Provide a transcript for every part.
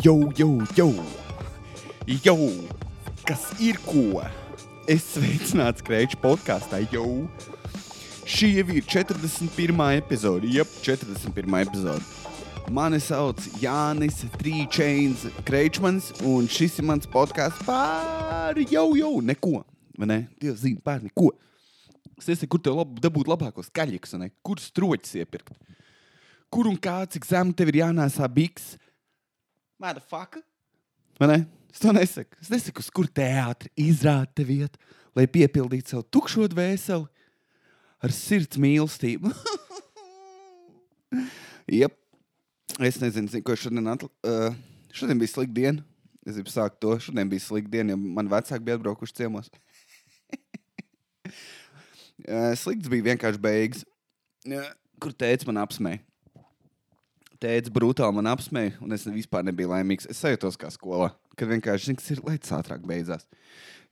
Jau, jau, jau! Jau! Kas ir ko? Es sveicināts Kreča podkāstā jau. Šī jau ir 41. epizode. Jā, 41. epizode. Mani sauc Jānis Trīsčēns Kreičmans, un šis ir mans podkāsts par jau, jau neko. Vai ne? Dievs zina par neko. Es nezinu, kur tev lab, dabūt labākos kaļķus, kur stroķis iepirkt. Kur un kā, cik zemu tev ir jānēsā biks. Motherfucker! Vai ne? Es to nesaku. Es nesaku, uz kur teātris izrāda te vietu, lai piepildītu savu tukšo dvēseli ar sirds mīlestību. Jep. Es nezinu, zinu, ko šodien atl... Uh, šodien bija slikta diena. Es gribu sākt to. Šodien bija slikta diena, jo man vecāki bija atbraukuši ciemos. uh, slikts bija vienkārši beigas, uh, kur teica man apsmēja. Tēvs brutāli man apsmēja, un es vispār nebiju laimīgs. Es sajūtos kā skolā, kad vienkārši zinu, kas ir lietas ātrāk beidzās.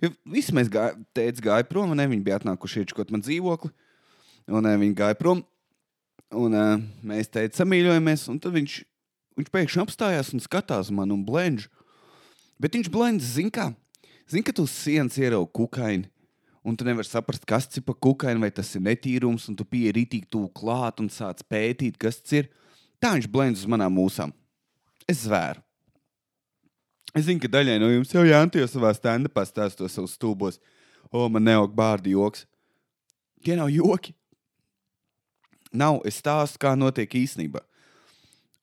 Jo visi mēs gājām, tēvs gāja prom, un viņi bija atnākuši iečkot man dzīvokli, un ne, viņi gāja prom. Un uh, mēs teicām, samīļojamies, un tad viņš, viņš pēkšņi apstājās un skatās man un blendž. Bet viņš blendž, zina, kā, zina, ka tu uz sienas ieraugi kukaini. Un tu nevari saprast, kas ir pa kukaini, vai tas ir netīrums, un tu pieeji rītīgi tuvu klāt un sāc pētīt, kas tas ir. Tā viņš blendz uz manām mūsām. Es zvēru. Es zinu, ka daļai no jums jau jānties savā stand-upā stāstot savus stūbos. O, man neaug bārdi joks. Tie nav joki. Nav, es stāstu, kā notiek īstenībā.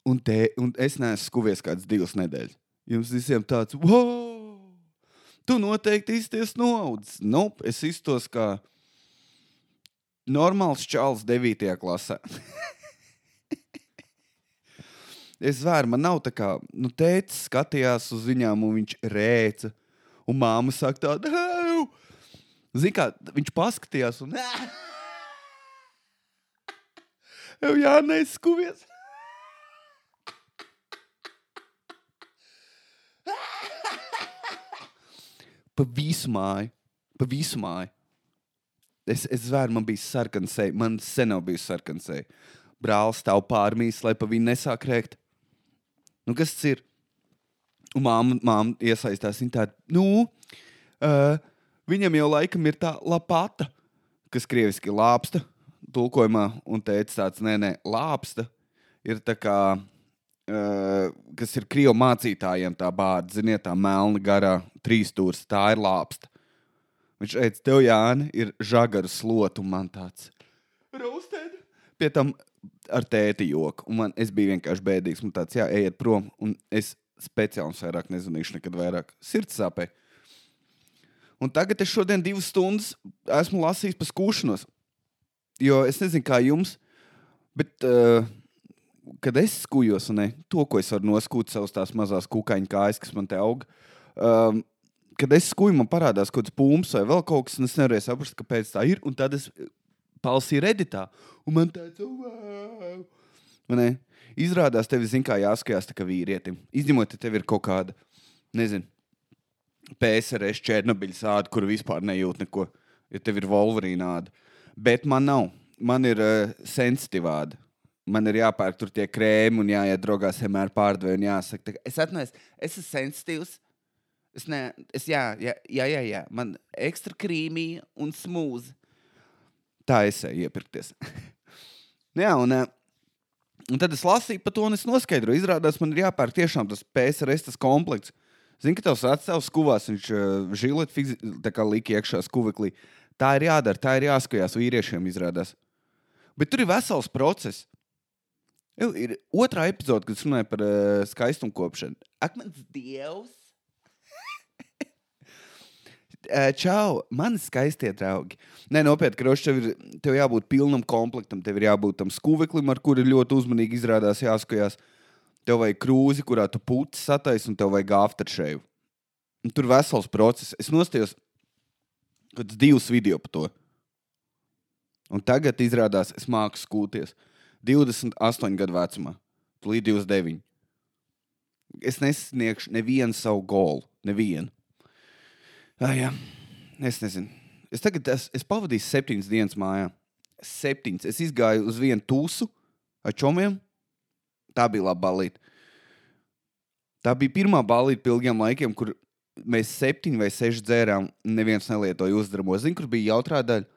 Un, te, un es neesmu skuvies kādas divas nedēļas. Jums visiem tāds, wow! Tu noteikti izties noaudzis. Nu, nope, es iztos kā normāls čāls 9. klasē. Es zvēru, man nav tā kā, nu, tēvs skatījās uz viņām, un viņš rēca. Un māma saka, tāda, zina, kā viņš paskatījās, un jau jā, neskuvies. Pa visu māju, pa visu māju. Es, es zvēru, man bija sarkana seja, man sen nav bijusi sarkana seja. Brālis stāv pārmīs, lai pa viņu nesāk rēkt. Nu, kas tas ir? Un māma, māma iesaistās. Viņa tāda, nu, uh, viņam jau laikam ir tā lapata, kas krieviski lāpsta tulkojumā, un teica tāds, nē, nē, lāpsta ir tā kā, uh, kas ir krievu mācītājiem tā bārda, ziniet, tā melna garā trīsstūrs, tā ir lāpsta. Viņš teica, tev, Jāni, ir žagaru slotu, un man tāds - raustēt. Pie tam ar tēti joku. Un man, es biju vienkārši bēdīgs. Man tāds, jā, ejiet prom. Un es speciāli vairāk nezvanīšu, nekad vairāk. Sirds sāpē. Un tagad es šodien divas stundas esmu lasījis par skūšanos. Jo es nezinu, kā jums, bet uh, kad es skūjos, un ne, to, ko es varu noskūt savas tās mazās kukaiņu kājas, kas man te aug. Um, kad es skūju, man parādās kaut kāds pūms vai vēl kaut kas, un es nevarēju saprast, kāpēc tā ir. Un tad es palsīju redītā. Un man tāds - wow! Man ne? Izrādās, tev kā jāskatās kā vīrietim. Izņemot, ja tev ir kaut kāda, nezinu, PSRS Černobiļas āda, kur vispār nejūt neko, ja tev ir Wolverīna āda. Bet man nav. Man ir uh, sensitīva āda. Man ir jāpērk tur tie krēmi un jāiet drogās vienmēr pārdevēji un jāsaka, tā, es atnēs, es esmu sensitīvs. Es ne, es, jā, jā, jā, jā, jā, man ekstra krīmī un smūzi. Tā es eju iepirkties. jā, un, eh, un tad es lasīju par to, un es noskaidroju. Izrādās, man ir jāpērk tiešām tas PSRS tas komplekts. Zini, ka tavs vecāks skuvās, viņš uh, žileti lika iekšā skuveklī. Tā ir jādara, tā ir jāskatās vīriešiem, izrādās. Bet tur ir vesels process. Ir otrā epizode, kas runāja par uh, skaistumu kopšanu. Ak, mans dievs! Čau, mani skaistie draugi. Nē, nopietni, ka tev ir tev jābūt pilnam komplektam, tev ir jābūt tam skuveklim, ar kuru ļoti uzmanīgi izrādās jāskatās. Tev vajag krūzi, kurā tu puķis sataisi, un tev vajag aftershave. Un tur vesels process. Es nostājos kaut kādus divus video par to. Un tagad izrādās, es māku skūties 28 gadu vecumā, līdz 29. Es nesniegšu nevienu savu golu, nevienu. Ah, jā, es nezinu. Es tagad es, es pavadīju septiņas dienas mājā. Septiņas. Es gāju uz vienu tūsu ar čomiem. Tā bija laba balīta. Tā bija pirmā balīta pie ilgiem laikiem, kur mēs septiņi vai seši dzērām, neviens nelietoja uzdaramo. Zinu, kur bija jautrā daļa.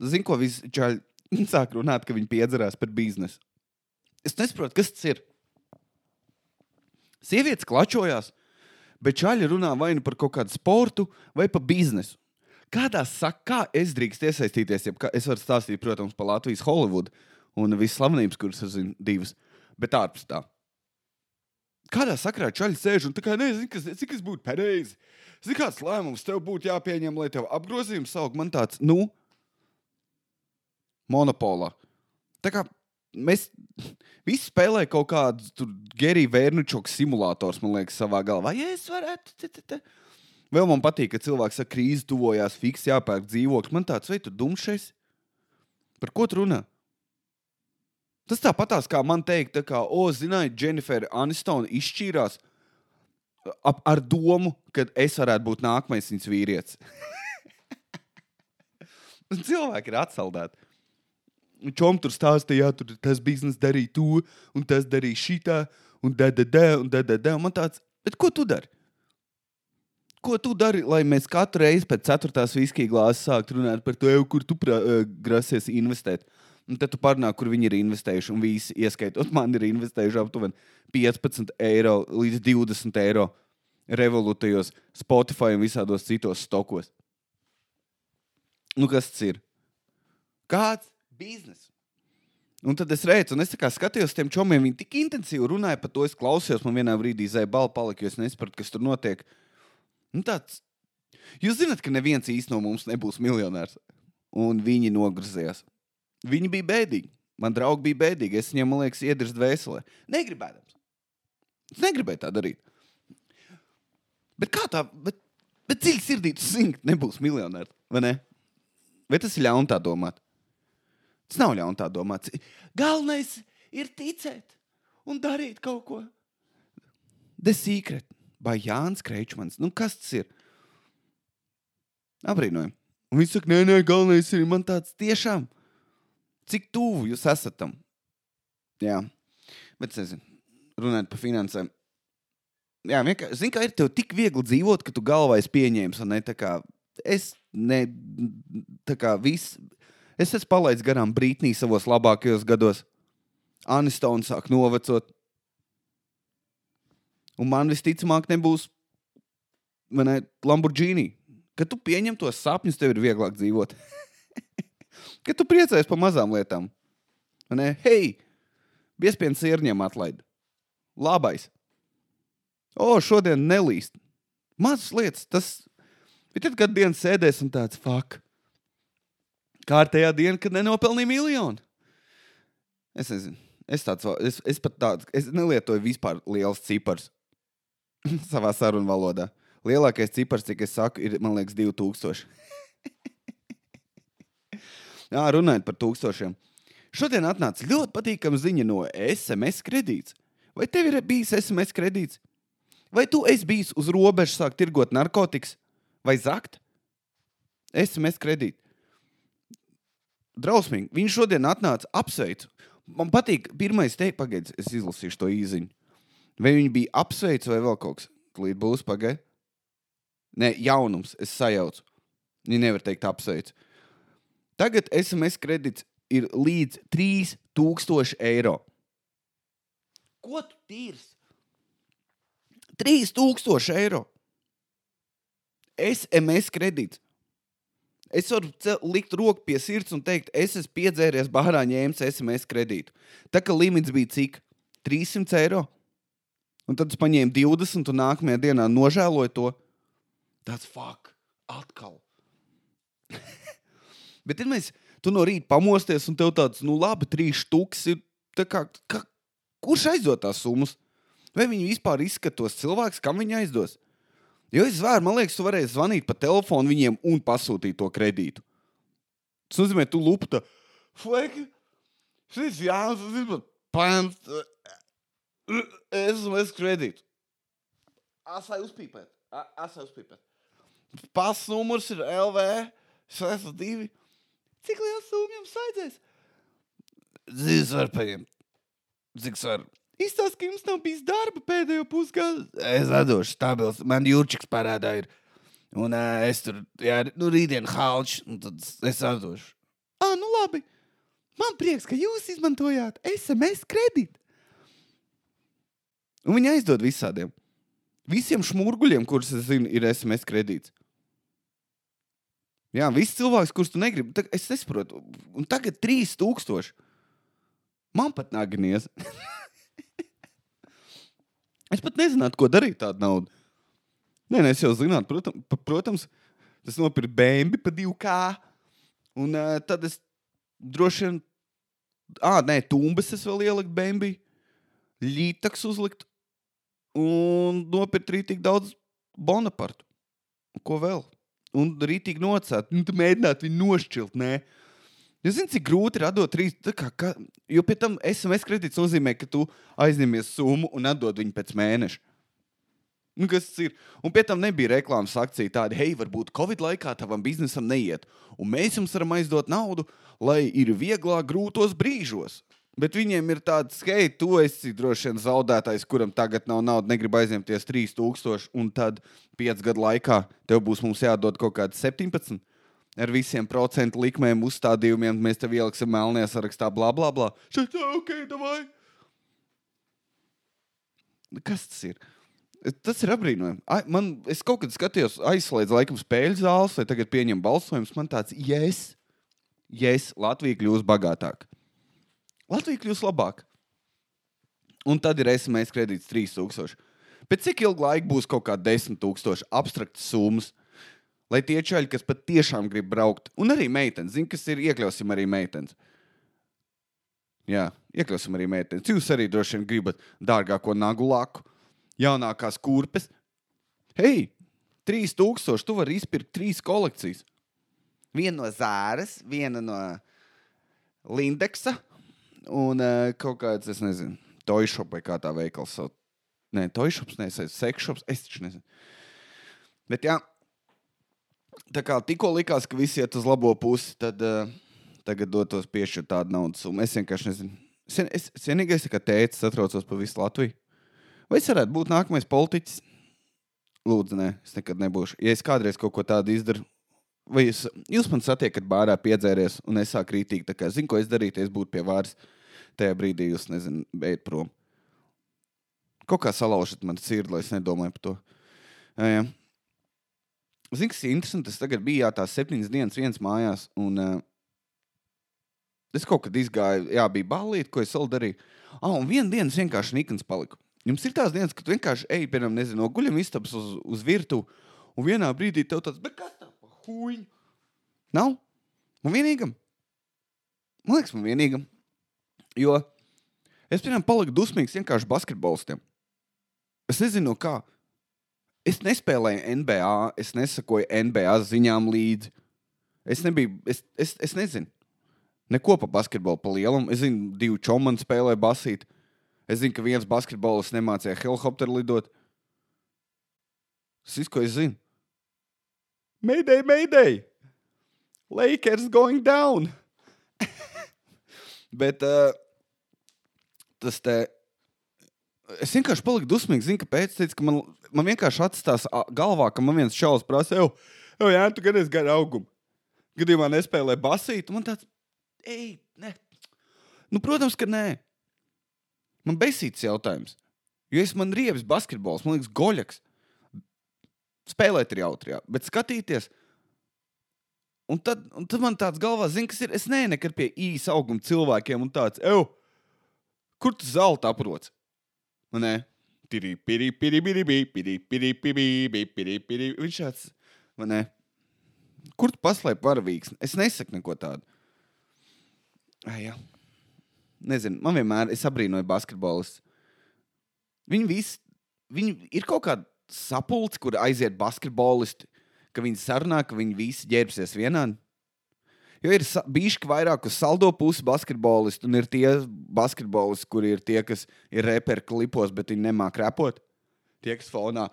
Zinu, ko visi čaļi sāk runāt, ka viņi piedzerās par biznesu. Es nesaprotu, kas tas ir. Sievietes klačojās, bet čaļi runā vai nu par kaut kādu sportu, vai par biznesu. Kādā saka, kā es drīkstu iesaistīties? Ja es varu stāstīt, protams, par Latvijas Holivudu un visas slavenības, kuras es zinu, divas, bet ārpus tā. Kādā sakrā čaļi sēž un tā kā nezinu, kas, cik tas būtu pareizi. Zini, kāds lēmums tev būtu jāpieņem, lai tev apgrozījums aug. Man tāds, nu, monopolā. Tā kā mēs visi spēlējam kaut kādu Geriju Vērnučoku simulators, man liekas, savā galvā. Ja es varētu. Te, te, te. Vēl man patīk, ka cilvēks saka, krīze tuvojās, fiks jāpērk dzīvoklis. Man tāds, vai tu dumšais? Par ko tu runā? Tas tāpatās kā man teikt, tā kā, o, zināji, Jennifer Anistona izšķīrās ap, ar domu, ka es varētu būt nākamais viņas vīrietis. Cilvēki ir atsaldēti. Čom tur stāstīja, tur tas biznesa darīja to, un tas darīja šitā, un da, un da, da. Man tāds, bet ko tu dari? Ko tu dari, lai mēs katru reizi pēc ceturtās viskija glāzes sāktu runāt par to, jau, kur tu prā, uh, grasies investēt? Un tad tu parunā, kur viņi ir investējuši, un visi, ieskaitot man, ir investējuši aptuveni 15 eiro līdz 20 eiro revolūtajos, Spotify un visādos citos stokos. Nu, kas tas ir? Kāds bizness? Un tad es redzu, un es skatījos tiem čomiem, viņi tik intensīvi runāja par to. Es klausījos, man vienā brīdī zēja balva jo es nesapratu, kas tur notiek. Nu, tāds, jūs zināt, ka neviens īsti no mums nebūs miljonārs. Un viņi nograzījās. Viņi bija bēdīgi. Man draugi bija bēdīgi. Es viņiem, man liekas, iedrzu dvēselē. Negribēdams. Es negribēju tā darīt. Bet kā tā? Bet, bet dziļi sirdī tu zini, ka nebūs miljonārs. Vai ne? Vai tas ir ļauni tā domāt? Tas nav ļauni tā domāt. Galvenais ir ticēt un darīt kaut ko. The secret vai Jānis Kreičmans. Nu, kas tas ir? Abrīnojami. Un viņš saka, nē, nē, galvenais ir man tāds tiešām. Cik tuvu jūs esat tam? Jā, bet es nezinu, runājot par finansēm. Jā, vienkārši, zini, kā ir tev tik viegli dzīvot, ka tu galvā esi pieņēmis, un ne tā kā es, ne, tā kā viss, es esmu palaidis garām Brītnī savos labākajos gados. Anistona sāk novecot. Un man visticamāk nebūs ne, Lamborghini. Kad tu pieņem tos sapņus, tev ir vieglāk dzīvot. Kad tu priecājies par mazām lietām. Ne? Hei, biezpienas sirņiem atlaid. Labais. O, šodien nelīst. Mazas lietas, tas ir tad, kad dienas sēdēs un tāds fuck. Kārtējā diena, kad nenopelnīja miljonu. Es nezinu. Es, tāds, es, es pat tādu, es nelietoju vispār liels cipars savā sarunu valodā. Lielākais cipars, cik es saku, ir, man liekas, 2000. Jā, runājot par tūkstošiem. Šodien atnāca ļoti patīkama ziņa no SMS kredīts. Vai tev ir bijis SMS kredīts? Vai tu esi bijis uz robežas sākt tirgot narkotikas vai zakt? SMS kredīti. Drausmīgi. Viņš šodien atnāca apsveicu. Man patīk, pirmais teikt, pagaidi, es izlasīšu to īziņu. Vai viņi bija apsveicu vai vēl kaut kas? Līdz būs pagaidi. Nē, jaunums, es sajaucu. Viņi nevar teikt apsveicu. Tagad SMS kredīts ir līdz 3000 eiro. Ko tu tīrs? 3000 eiro. SMS kredīts. Es varu likt roku pie sirds un teikt, es esmu piedzēries bārā ņēmis SMS kredītu. Tā kā limits bija cik? 300 eiro. Un tad es paņēmu 20, un nākamajā dienā nožēloju to. Tāds fuck, atkal. Bet, ja mēs, tu no rīta pamosties, un tev tāds, nu, labi, trīs stūks ir. Kā, kā, kurš aizdod tās summas? Vai viņi vispār izskatos cilvēks, kam viņi aizdos? Jo es vēru, man liekas, tu varēsi zvanīt pa telefonu viņiem un pasūtīt to kredītu. Tas nozīmē, tu lupta. Fleki, šis Jānis, tas ir pants. Es esmu es kredītu. Asai uzpīpēt. Asai uzpīpēt. Pas numurs ir LV 62. Cik liels summa jums vajadzēs? Zīves var paņemt. Cik var? Izstāst, ka jums nav bijis darba pēdējo pusgadu. Es atdošu, stabils. Man jūrčiks parādā ir. Un uh, es tur, jā, nu, rītdien halčs, un tad es atdošu. Ah, nu labi. Man prieks, ka jūs izmantojāt SMS kredītu. Un viņi aizdod visādiem. Visiem šmurguļiem, kurus es zinu, ir SMS kredīts. Jā, viss cilvēks, kurus tu negribi, tag, es nesaprotu. Un tagad 3000. Man pat naginies. es pat nezinātu, ko darīt tādu naudu. Nē, nē, es jau zinātu, protams, protams tas nopirka bēnbi pa 2K. Un uh, tad es droši vien, ah, nē, tumbas es vēl ieliku bēnbi, lītaks uzlikt un nopirkt tik daudz Bonapartu. Ko vēl? Un rītīgi nocēt, nu, mēģināt viņu nošķilt. Nē. Jūs zināt, cik grūti ir atdot trīs. Kā, kā, jo pēc tam SMS kredīts nozīmē, ka tu aizņemies summu un atdod viņu pēc mēneša. Nu, kas tas ir? Un pēc tam nebija reklāmas akcija tāda, hei, varbūt Covid laikā tavam biznesam neiet. Un mēs jums varam aizdot naudu, lai ir vieglāk grūtos brīžos. Bet viņiem ir tāds, hei, tu esi droši vien zaudētājs, kuram tagad nav naudas, negrib aizņemties 3000, un tad 5 gadu laikā tev būs jādod kaut kādi 17 ar visiem procentu likmēm, uzstādījumiem. Mēs tev ieliksim melnajā sarakstā, bla, bla, bla. Šeit, ok, davai. Kas tas ir? Tas ir apbrīnojami. Man, es kaut kad skatījos, aizslēdzu laikam spēļu zāles, vai tagad pieņem balsojumus. Man tāds, yes, yes, Latvija kļūs bagātāka. Latvija kļūs labāka. Un tad ir SMS kredīts 3000. Pēc cik ilga laika būs kaut kāda 10,000 abstraktas summas? Lai tie čaļi, kas patiešām grib braukt, un arī meitenes, zina, kas ir, iekļausim arī meitenes. Jā, iekļausim arī meitenes. Jūs arī droši vien gribat dārgāko nagu laku, jaunākās kurpes. Hei, 3000, tu vari izpirkt trīs kolekcijas. Viena no Zāras, viena no Lindeksa un uh, kaut kāds, es nezinu, Toyshop vai kā tā veikals. Nē, Toyshops, nē, Sekshops, es taču nezinu. Bet jā, tā kā tikko likās, ka visi iet uz labo pusi, tad uh, tagad dotos piešķirt tādu naudas summu. Es vienkārši nezinu. Es, es, vienīgais, ka tēcis atraucos pa visu Latviju. Vai es varētu būt nākamais politiķis? Lūdzu, nē, es nekad nebūšu. Ja es kādreiz kaut ko tādu izdaru, vai jūs, jūs man satiekat bārā, piedzēries, un es sāku rītīgi, tā kā zinu, ko es darītu, es būtu pie vāras. Tajā brīdī jūs, nezinu, ejiet prom. Kaut kā salaužat man sirdi, lai es nedomāju par to. Jā, jā. Zinu, kas ir interesanti. Es tagad biju jā, tās septiņas dienas viens mājās, un uh, es kaut kad izgāju, jā, bija balīti, ko es vēl darīju. Ah, un vienu dienu es vienkārši nikns paliku. Jums ir tās dienas, kad tu vienkārši ej, piemēram, nezinu, no guļam istabas uz, uz virtuvi, un vienā brīdī tev tāds, bet kas tā pa huīņu? Nav? Man vienīgam? Man liekas, man vienīgam. Jo es, piemēram, paliku dusmīgs vienkārši basketbolistiem. Es nezinu, no kā. Es nespēlēju NBA, es nesakoju NBA ziņām līdzi. Es nebiju, es, es, es nezinu. Neko pa basketbolu pa lielam. Es zinu, divi čomani spēlē basīt. Es zinu, ka viens basketbolists nemācīja helikopteru lidot. Tas viss, ko es zinu. Mayday, mayday! Lakers going down! Bet uh, tas te. Es vienkārši paliku dusmīgs. Zinu, kāpēc. Teicu, ka man, man vienkārši atstās galvā, ka man viens čalis prasa, jau, jau jā, tu gan esi gar augumu. Gadījumā nespēlē basīt. Man tāds, ej, nē. Nu, protams, ka nē. Man besīts jautājums. Jo es man riebs basketbols, man liekas, goļaks. Spēlēt ir jautri, jā, bet skatīties. Un tad, un tad man tāds galvā zina, kas ir. Es neju nekad pie īsa auguma cilvēkiem un tāds, eju, kur tu zelta aprots? Nē, tirī, pirī, pirī, pirī, pirī, pirī, pirī, pirī, pirī, pirī. Viņš tāds, man nē, kur tu paslēp varavīgs? Es nesaku neko tādu. Ai, jā nezinu, man vienmēr ir abrīnoja basketbolistus. Viņi visi, viņi ir kaut kāda sapulce, kur aiziet basketbolisti, ka viņi sarunā, ka viņi visi ģērbsies vienādi. Jo ir bijuši vairāk uz saldo pusi basketbolisti, un ir tie basketbolisti, kuri ir tie, kas ir reperi klipos, bet viņi nemāk repot. Tie, kas fonā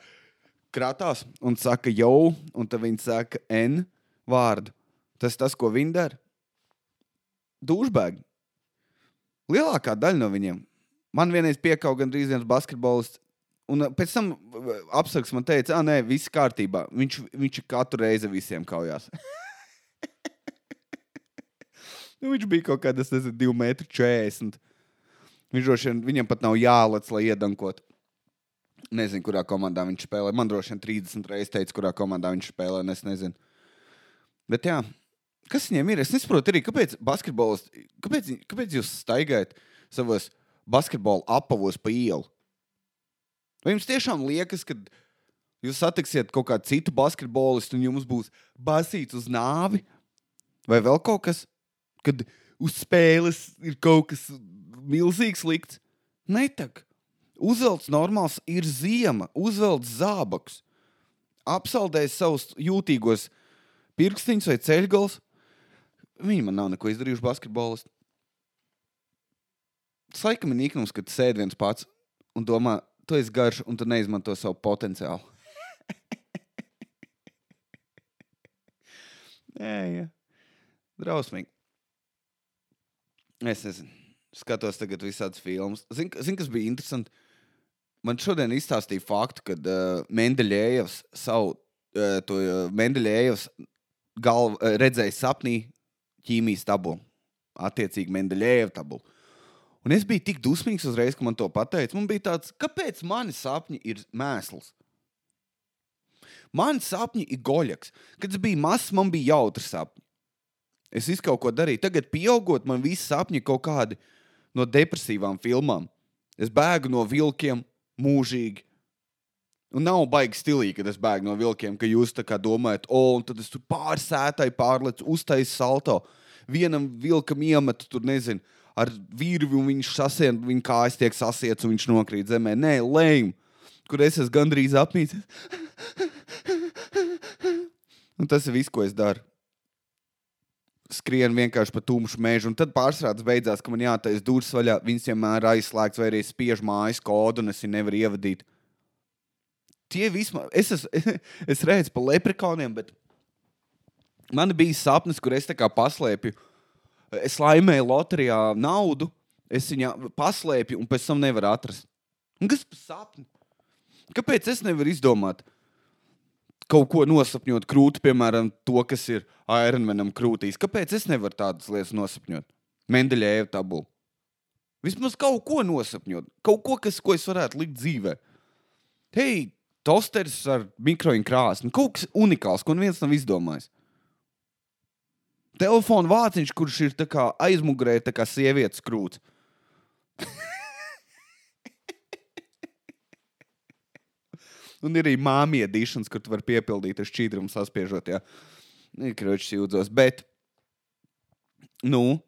krātās un saka, jau, un tad viņi saka, N vārdu. Tas tas, ko viņi dara. Dūšbēgi. Lielākā daļa no viņiem Man vienreiz piekāpa gandrīz viens basketbolists. Un uh, pēc tam uh, apsargs man teica, ah, nē, viss kārtībā. Viņš, viņš katru reizi visiem kaujās. Nu, viņš bija kaut kāds, nezinu, 2,40 m. Viņš droši vien, viņam pat nav jālec, lai iedankot. Nezinu, kurā komandā viņš spēlē. Man droši vien 30 reizes teica, kurā komandā viņš spēlē. Es nezinu. Bet jā, kas viņiem ir? Es nesaprotu arī, kāpēc basketbols, kāpēc, kāpēc jūs staigājat savos basketbola apavos pa ielu? Vai jums tiešām liekas, ka jūs satiksiet kaut kādu citu basketbolistu un jums būs basīts uz nāvi? Vai vēl kaut kas, kad uz spēles ir kaut kas milzīgs likts? Netak. Uzvelts normāls ir ziema, uzvelts zābaks, apsaldējis savus jūtīgos pirkstiņus vai ceļgals. Viņi man nav neko izdarījuši basketbolisti. Saikam ir niknums, kad sēž viens pats un domā, tu esi garš un tu neizmanto savu potenciālu. jā, jā. Drausmīgi. Es nezinu. Skatos tagad visādus filmus. Zini, zin, kas bija interesanti? Man šodien izstāstīja faktu, ka uh, Mendeļējevs savu uh, to uh, Mendeļējevs galvu uh, redzēja sapnī ķīmijas tabulu. Attiecīgi Mendeļēva tabulu. Un es biju tik dusmīgs uzreiz, kad man to pateica. Man bija tāds, kāpēc mani sapņi ir mēsls? Mani sapņi ir goļaks. Kad es biju mazs, man bija jautri sapņi. Es visu kaut ko darīju. Tagad, pieaugot, man visi sapņi kaut kādi no depresīvām filmām. Es bēgu no vilkiem mūžīgi. Un nav baigi stilīgi, kad es bēgu no vilkiem, ka jūs tā kā domājat, o, un tad es tur pārsētai pārlecu, uztaisu salto. Vienam vilkam iemetu tur, nezinu, ar virvi, un viņš sasien, viņa kājas tiek sasiets, un viņš nokrīt zemē. Nē, lēm, kur es esmu gandrīz apmīts. un tas ir viss, ko es daru. Skrienu vienkārši pa tumšu mežu, un tad pārstrādes beidzās, ka man jātaisa durvis vaļā. Viņas vienmēr aizslēgts, vai arī spiež mājas kodu, un es viņu nevaru ievadīt. Tie vismaz, es, es, es redzu pa leprekoniem, bet man bija sapnis, kur es tā kā paslēpju es laimēju loterijā naudu, es viņu paslēpju un pēc tam nevaru atrast. Un kas par sapni? Kāpēc es nevaru izdomāt kaut ko nosapņot krūti, piemēram, to, kas ir Ironmanam krūtīs? Kāpēc es nevaru tādas lietas nosapņot? Mendeļēva tabula. Vismaz kaut ko nosapņot, kaut ko, kas, ko es varētu likt dzīvē. Hei, tosteris ar mikroņu krāsni, kaut kas unikāls, ko neviens nav izdomājis telefona vāciņš, kurš ir aizmugurē, tā kā sievietes krūts. Un ir arī māmiņa editions, kur tu vari piepildīt ar šķīdumu saspiežot. Jā, krāšņi jūdzos. Bet, nu,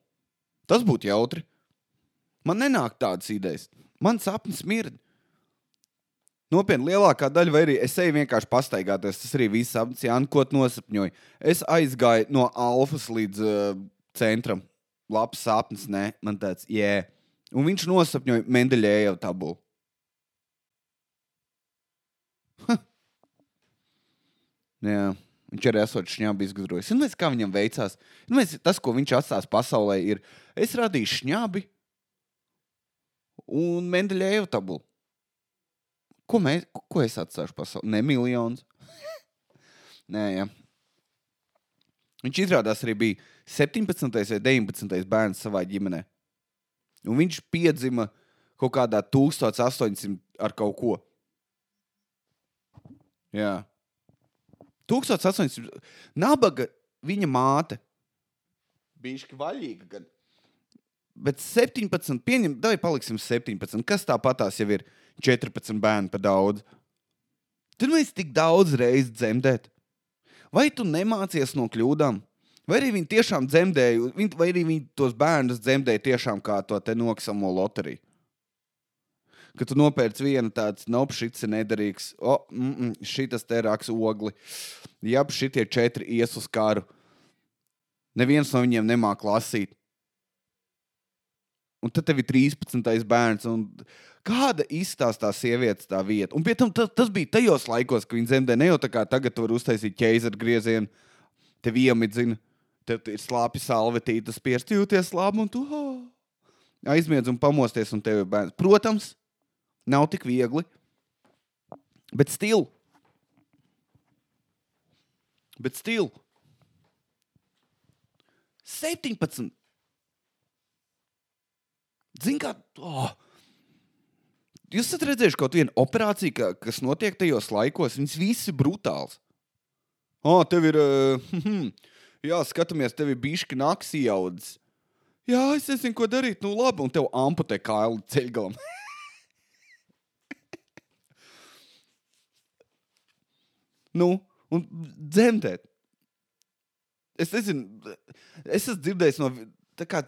tas būtu jautri. Man nenāk tādas idejas. Man sapnis mird. Nopietni, lielākā daļa, vai arī es eju vienkārši pastaigāties. Tas arī viss apgādājums, Jānis, ko nosapņoju. Es aizgāju no Alfas līdz uh, centram. Labs sapnis, nē, man tāds, jē. Yeah. Un viņš nosapņoja Mendeļēju tabulu. Jā, viņš arī esot šņābi izgudrojis. Ziniet, kā viņam veicās? Ziniet, tas, ko viņš atstās pasaulē, ir es radīšu šņābi un Mendeļēju tabulu. Ko, mēs, ko es atstāšu pasaulē? Ne miljonus. Nē, jā. Viņš izrādās arī bija 17. vai 19. bērns savā ģimenē. Un viņš piedzima kaut kādā 1800 ar kaut ko. Jā. 1800. Nabaga viņa māte bija šķiet vaļīga. Gan. Bet 17, pieņem, vai paliksim 17. Kas tāpatās jau ir? 14 bērnu par daudz. Tur mēs tik daudz reizes dzemdēt. Vai tu nemācies no kļūdām? Vai arī viņi tiešām dzemdēja, vai arī viņi tos bērnus dzemdēja tiešām kā to te noksamo loteriju? Kad tu nopērci vienu tādu, nope, šis ir nederīgs, oh, mm, mm, šis te raks ogli, ja šitie četri ies uz karu. Neviens no viņiem nemāķi lasīt. Un tad tev ir 13. bērns. Kāda izstāstā sievietes tā vieta? Un tam, tas, tas bija tajos laikos, kad viņi dzemdē ne jau tā kā tagad, tu vari uztaisīt ķēzaru griezienu, tev iemidzina, tev ir slāpes salvetītas, spiest jūties labi, un tu oh, aizmiedz un pamosties, un tev ir bērns. Protams, nav tik viegli, bet stila. Bet stila. 17. Zini, kā. Oh. Jūs esat redzējuši kaut vienu operāciju, ka, kas notiek tajos laikos? Viņas visas ir brutāls. O, oh, tev ir. Uh, jā, skatāmies, tev ir bišķi naks iaudzis. Jā, es nezinu, ko darīt. Nu, labi, un tev amputē kāju ceļgalam. nu, un dzemdēt. Es nezinu, es esmu dzirdējis no. Kā,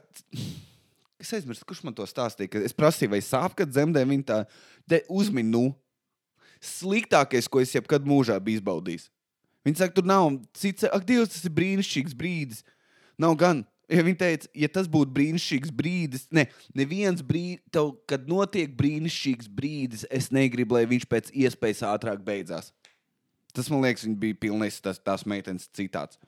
es aizmirsu, kurš man to stāstīja. Es prasīju, vai sāp, kad dzemdē viņa tā uzmina. Nu, sliktākais, ko es jebkad mūžā biju izbaudījis. Viņa saka, tur nav cits, ak, Dievs, tas ir brīnišķīgs brīdis. Nav gan. Ja viņa teica, ja tas būtu brīnišķīgs brīdis, ne, neviens brīdis, tev, kad notiek brīnišķīgs brīdis, es negribu, lai viņš pēc iespējas ātrāk beidzās. Tas man liekas, bija pilnīgs tas, tās meitenes citāts.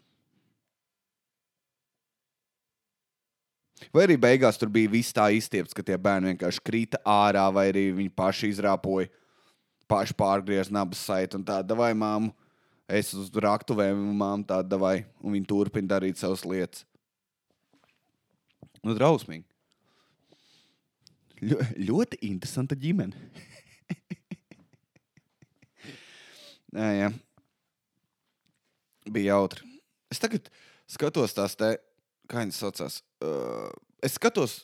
Vai arī beigās tur bija viss tā izstiepts, ka tie bērni vienkārši krita ārā, vai arī viņi paši izrāpoja, paši pārgriez nabas saitu un tāda vai māmu. Es uz raktuvēm, māmu tāda vai, un viņi turpina darīt savas lietas. Nu, drausmīgi. Ļo, ļoti interesanta ģimene. jā, jā. Bija jautri. Es tagad skatos tās te, kā viņas saucās. Uh, es skatos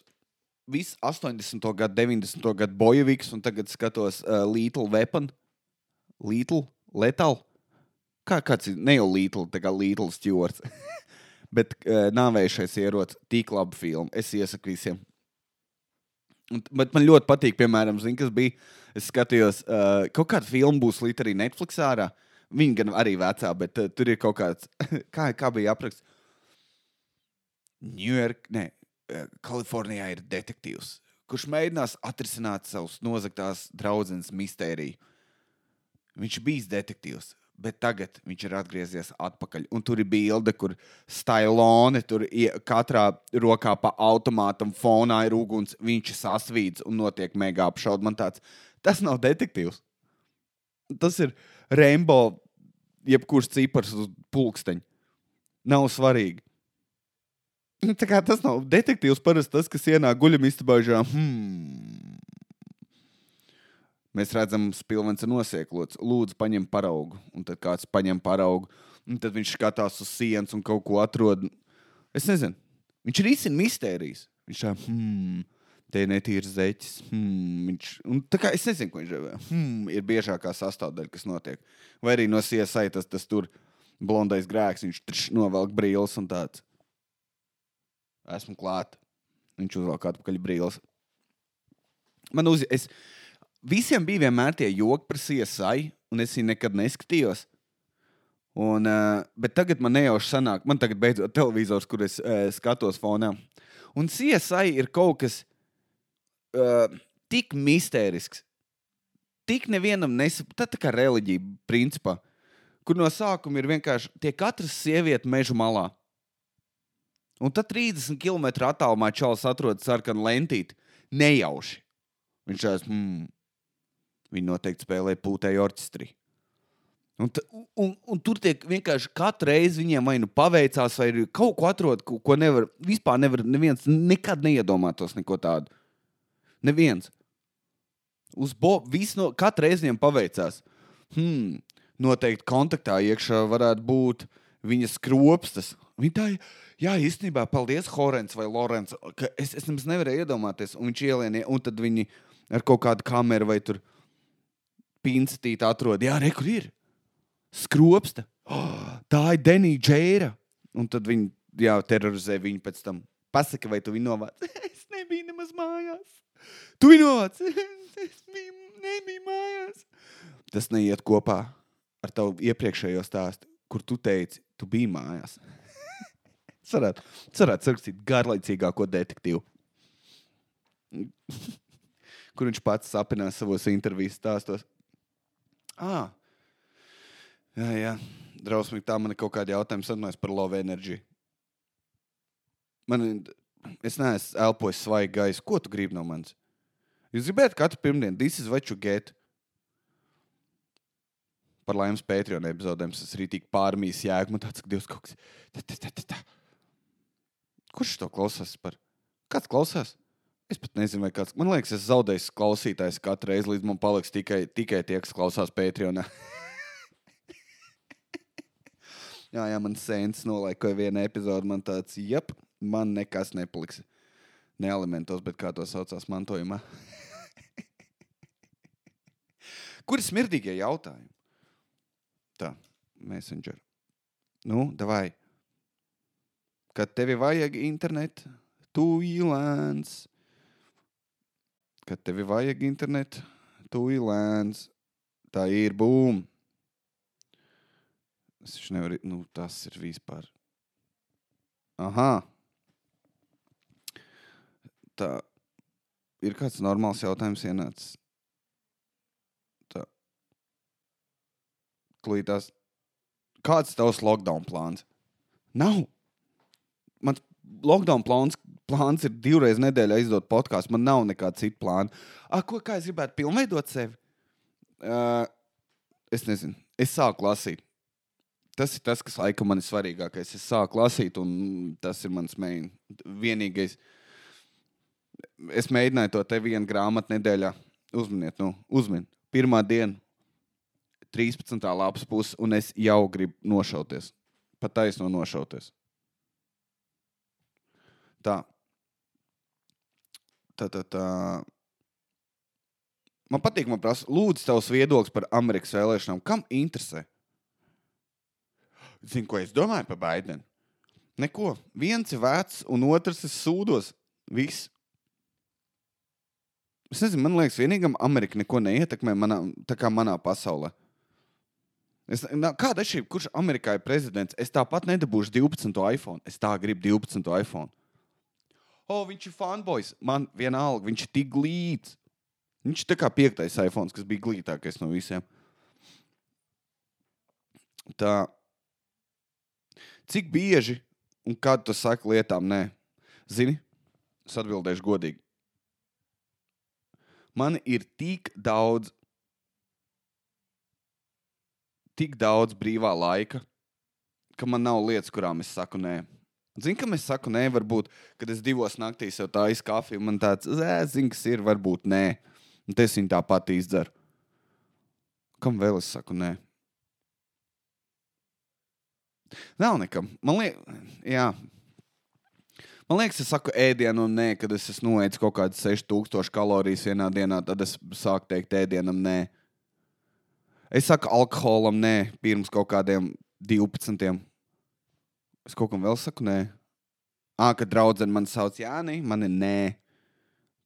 visu 80. gadu, 90. gadu bojaviks, un tagad skatos uh, Little Weapon. Little, Lethal. Kā kāds ir? Ne jau Little, tā kā Little Stewards. Bet uh, nāvējušais ierocis, tik laba filma. Es iesaku visiem. Un, bet man ļoti patīk, piemēram, zin, kas bija. Es skatījos, uh, kaut kāda filma būs līdz arī Netflix ārā. Viņa gan arī vecā, bet uh, tur ir kaut kāds, kā, kā bija apraksts. Ņujorka, ne, uh, Kalifornijā ir detektīvs, kurš mēģinās atrisināt savus nozagtās draudzenes mistēriju. Viņš bijis detektīvs, bet tagad viņš ir atgriezies atpakaļ. Un tur ir bilde, kur stilone, tur katrā rokā pa automātam fonā ir uguns, viņš sasvīdz un notiek mega apšaude. Man tāds, tas nav detektīvs. Tas ir Rainbow, jebkurš cipars uz pulksteņa. Nav svarīgi. Nu, tā kā tas nav detektīvs, parasti tas, kas ienāk guļamistabā, jau hmm, Mēs redzam, ka pilvens ir nosieklots. Lūdzu, paņem paraugu. Un tad kāds paņem paraugu. Un tad viņš skatās uz sienas un kaut ko atrod. Es nezinu. Viņš ir īstenībā mistērijas. Viņš tā, hmm, te ir netīrs zeķis. Hmm, viņš, un tā kā es nezinu, ko viņš ir. Hmm, ir biežākā sastāvdaļa, kas notiek. Vai arī no CSI tas, tas tur blondais grēks. Viņš trš, novelk brīlis un tāds. Esmu klāt. Viņš uzvelk atpakaļ brīlis. Man uz, es, visiem bija vienmēr tie joki par CSI, un es viņu nekad neskatījos. Un, uh, bet tagad man nejauši sanāk, man tagad beidzot televizors, kur es uh, skatos fonā. Un CSI ir kaut kas uh, tik mistērisks, tik nevienam nesaprot, tā, tā kā reliģija, principā, kur no sākuma ir vienkārši tie katras sieviete meža malā. Un tad 30 km attālumā čalis atrodas sarkanu lentīti. Nejauši. Viņš tās, hmm, Viņi noteikti spēlē pūtēju orķestrī. Un, un, un tur tiek vienkārši katru reizi viņiem vai nu paveicās, vai kaut ko atrod, ko, ko nevar, vispār nevar, neviens nekad neiedomātos neko tādu. Neviens. Uz bobu, no, katru reizi viņiem paveicās. Hmm, noteikti kontaktā iekšā varētu būt viņa skropstas. Viņa tā, jā, īstenībā, paldies, Horants vai Lorenz. Es, es nemaz nevarēju iedomāties, un viņš ielienīja, un tad viņi ar kaut kādu kameru vai tur pincetīti atrod. Jā, re, kur ir? Skropsta. Oh, tā ir Denija Džēra. Un tad viņi jā, terorizē viņu pēc tam. Pasaka, vai tu viņu novāc? es nebiju nemaz mājās. Tu viņu novāc? es biju, nebiju mājās. Tas neiet kopā ar tavu iepriekšējo stāstu, kur tu teici, tu biji mājās. Es varētu sarakstīt garlaicīgāko detektīvu. kur viņš pats sapinās savos interviju stāstos. Ah. Jā, jā. Drausmīgi tā man ir kaut kāda jautājuma sarunājas par love enerģiju. Man es neesmu elpojis svaigu gaisu. Ko tu gribi no manis? Jūs gribētu katru pirmdienu, this is what you get. Par laimes Patreon epizodēm es arī tik pārmīs jēgu. Man tāds, ka Dievs kaut kas. Tā, tā, tā, tā, tā. Kurš to klausās par? Kāds klausās? Es pat nezinu, vai kāds. Man liekas, es zaudēju klausītājs katru reizi, līdz man paliks tikai, tikai tie, kas klausās Patreonā. jā, jā, man sēns nolaikoja vienu epizodi. Man tāds, jep, man nekas nepaliks. Ne elementos, bet kā to saucās mantojumā. Kur ir smirdīgie jautājumi? Tā, messenger. Nu, davai. Kad tevi vajag internetu, tu īlēns. Kad tevi vajag internetu, tu īlēns. Tā ir būma. Es taču nevaru, nu, tas ir vispār. Aha. Tā ir kāds normāls jautājums ienācis. Tā. Klītās. Kāds ir tavs lockdown plāns? Nav. Mans lockdown plāns, plāns ir divreiz nedēļā izdot podkāstu. Man nav nekāda cita plāna. Ah, ko, kā es gribētu pilnveidot sevi? Uh, es nezinu. Es sāku lasīt. Tas ir tas, kas laikam man ir svarīgākais. Es sāku lasīt, un tas ir mans main. Vienīgais. Es mēģināju to te vienu grāmatu nedēļā. Uzminiet, nu, uzminiet. Pirmā diena, 13. lapas puse, un es jau gribu nošauties. Pat taisno nošauties. Tā. Tā, tā, tā. Man patīk, man prasa, lūdzu, tavs viedoklis par Amerikas vēlēšanām. Kam interesē? Zini, ko es domāju par Baidenu? Neko. Viens ir vecs, un otrs ir sūdos. Viss. Es nezinu, man liekas, vienīgam Amerika neko neietekmē manā, manā pasaulē. Es, nā, kāda ir šī, kurš Amerikā ir prezidents? Es tāpat nedabūšu 12. iPhone. Es tā gribu 12. iPhone. Oh, viņš ir fanboys. Man vienalga, viņš ir tik glīts. Viņš ir tā kā piektais iPhone, kas bija glītākais no visiem. Tā. Cik bieži un kad tu saki lietām, nē, zini, es atbildēšu godīgi. Man ir tik daudz, tik daudz brīvā laika, ka man nav lietas, kurām es saku nē. Zini, kam es saku nē, varbūt, kad es divos naktīs jau tā kafiju, man tāds, zini, kas ir, varbūt nē. Un es viņu tāpat izdzeru. Kam vēl es saku nē? Nav nekam. Man liekas, jā. Man liekas, es saku ēdienu, un nē, kad es esmu noēdis kaut kādas 6000 kalorijas vienā dienā, tad es sāku teikt ēdienam, nē. Es saku alkoholam, nē, pirms kaut kādiem 12. Es kaut kam vēl saku, nē. Ah, kad draudzene man sauc Jāni, man ir nē.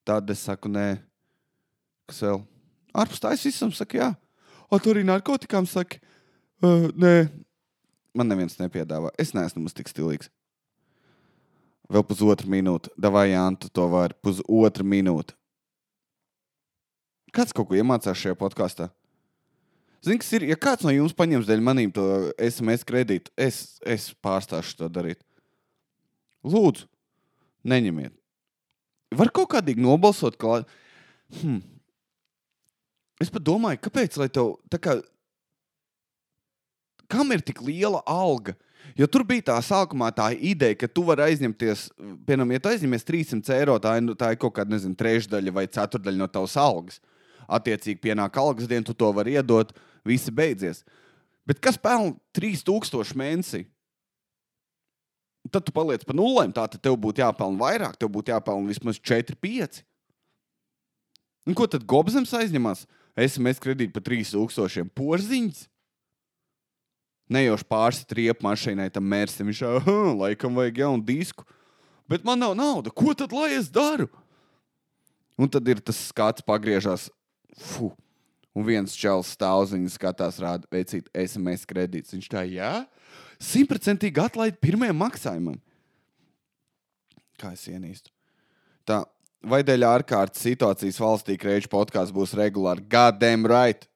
Tad es saku, nē. Kas vēl? Ārpus tā es visam saku, jā. O, tur arī narkotikām saka, uh, nē. Man neviens nepiedāvā. Es neesmu tik stilīgs. Vēl pusotra minūte. Davai, Jānis, to var. Pusotra minūte. Kāds kaut ko iemācās šajā podkāstā? Zini, kas ir, ja kāds no jums paņems dēļ manīm to SMS kredītu, es, es pārstāšu to darīt. Lūdzu, neņemiet. Var kaut kādīgi nobalsot, ka. Hmm. Es pat domāju, kāpēc, lai tev tā kā. Kam ir tik liela alga? Jo tur bija tā sākumā tā ideja, ka tu vari aizņemties, piemēram, ja tu aizņemies 300 eiro, tā ir, tā ir kaut kāda, nezinu, trešdaļa vai ceturdaļa no tavas algas. Attiecīgi, pienāk algas diena, tu to vari iedot. Uh, viss beidzies. Bet kas pelna 3000 mēnesī? Tad tu paliec pa nulēm. Tā tad tev būtu jāpelna vairāk, tev būtu jāpelna vismaz 4, 5. Un ko tad Gobzems aizņemās? SMS kredīti par 3000 porziņas. Nejauši pārsit riepu mašīnai tam mērsim, viņš jau laikam vajag jaunu disku. Bet man nav nauda. Ko tad lai es daru? Un tad ir tas skats pagriežās. Fuh, Un viens čels stāvziņš skatās, rāda, veicīt SMS kredītus. Viņš tā, jā, simtprocentīgi atlaid pirmajam maksājumam. Kā es ienīstu? Tā, vai dēļ ārkārtas situācijas valstī krēču podkāsts būs regulāri? Goddamn right!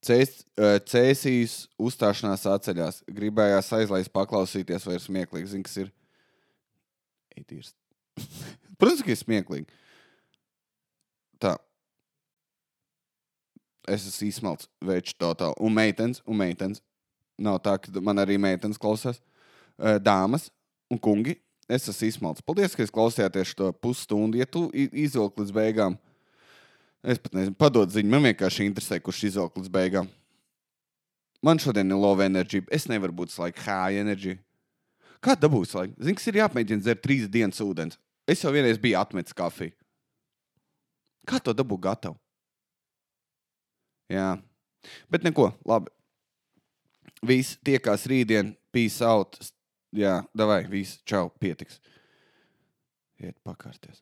Cēsīs uzstāšanās atceļās. Gribējās aizlaist, paklausīties, vai ir smieklīgi. Zini, kas ir? Eitīrs. Protams, ka ir smieklīgi. Tā. Es esmu izsmalts, veids totāli. Un meitenes, un meitenes. Nav tā, ka man arī meitenes klausās. Eh, Dāmas un kungi, es esmu izsmalts. Paldies, ka klausījāties šo pusstundu. Ja tu izvilki līdz beigām, es pat nezinu, padod ziņu. Man vienkārši interesē, kurš izvilki līdz beigām. Man šodien ir low energy. Es nevaru būt laika high energy. Kā dabūt laika? Zini, kas ir jāpamēģina dzert trīs dienas ūdens. Es jau vienreiz biju atmetis kafiju. Kā to dabūt gatavu? Jā, bet neko, labi. Visi tiekās rītdien, peace out. Jā, davai, viss, čau, pietiks. Iet pakārties.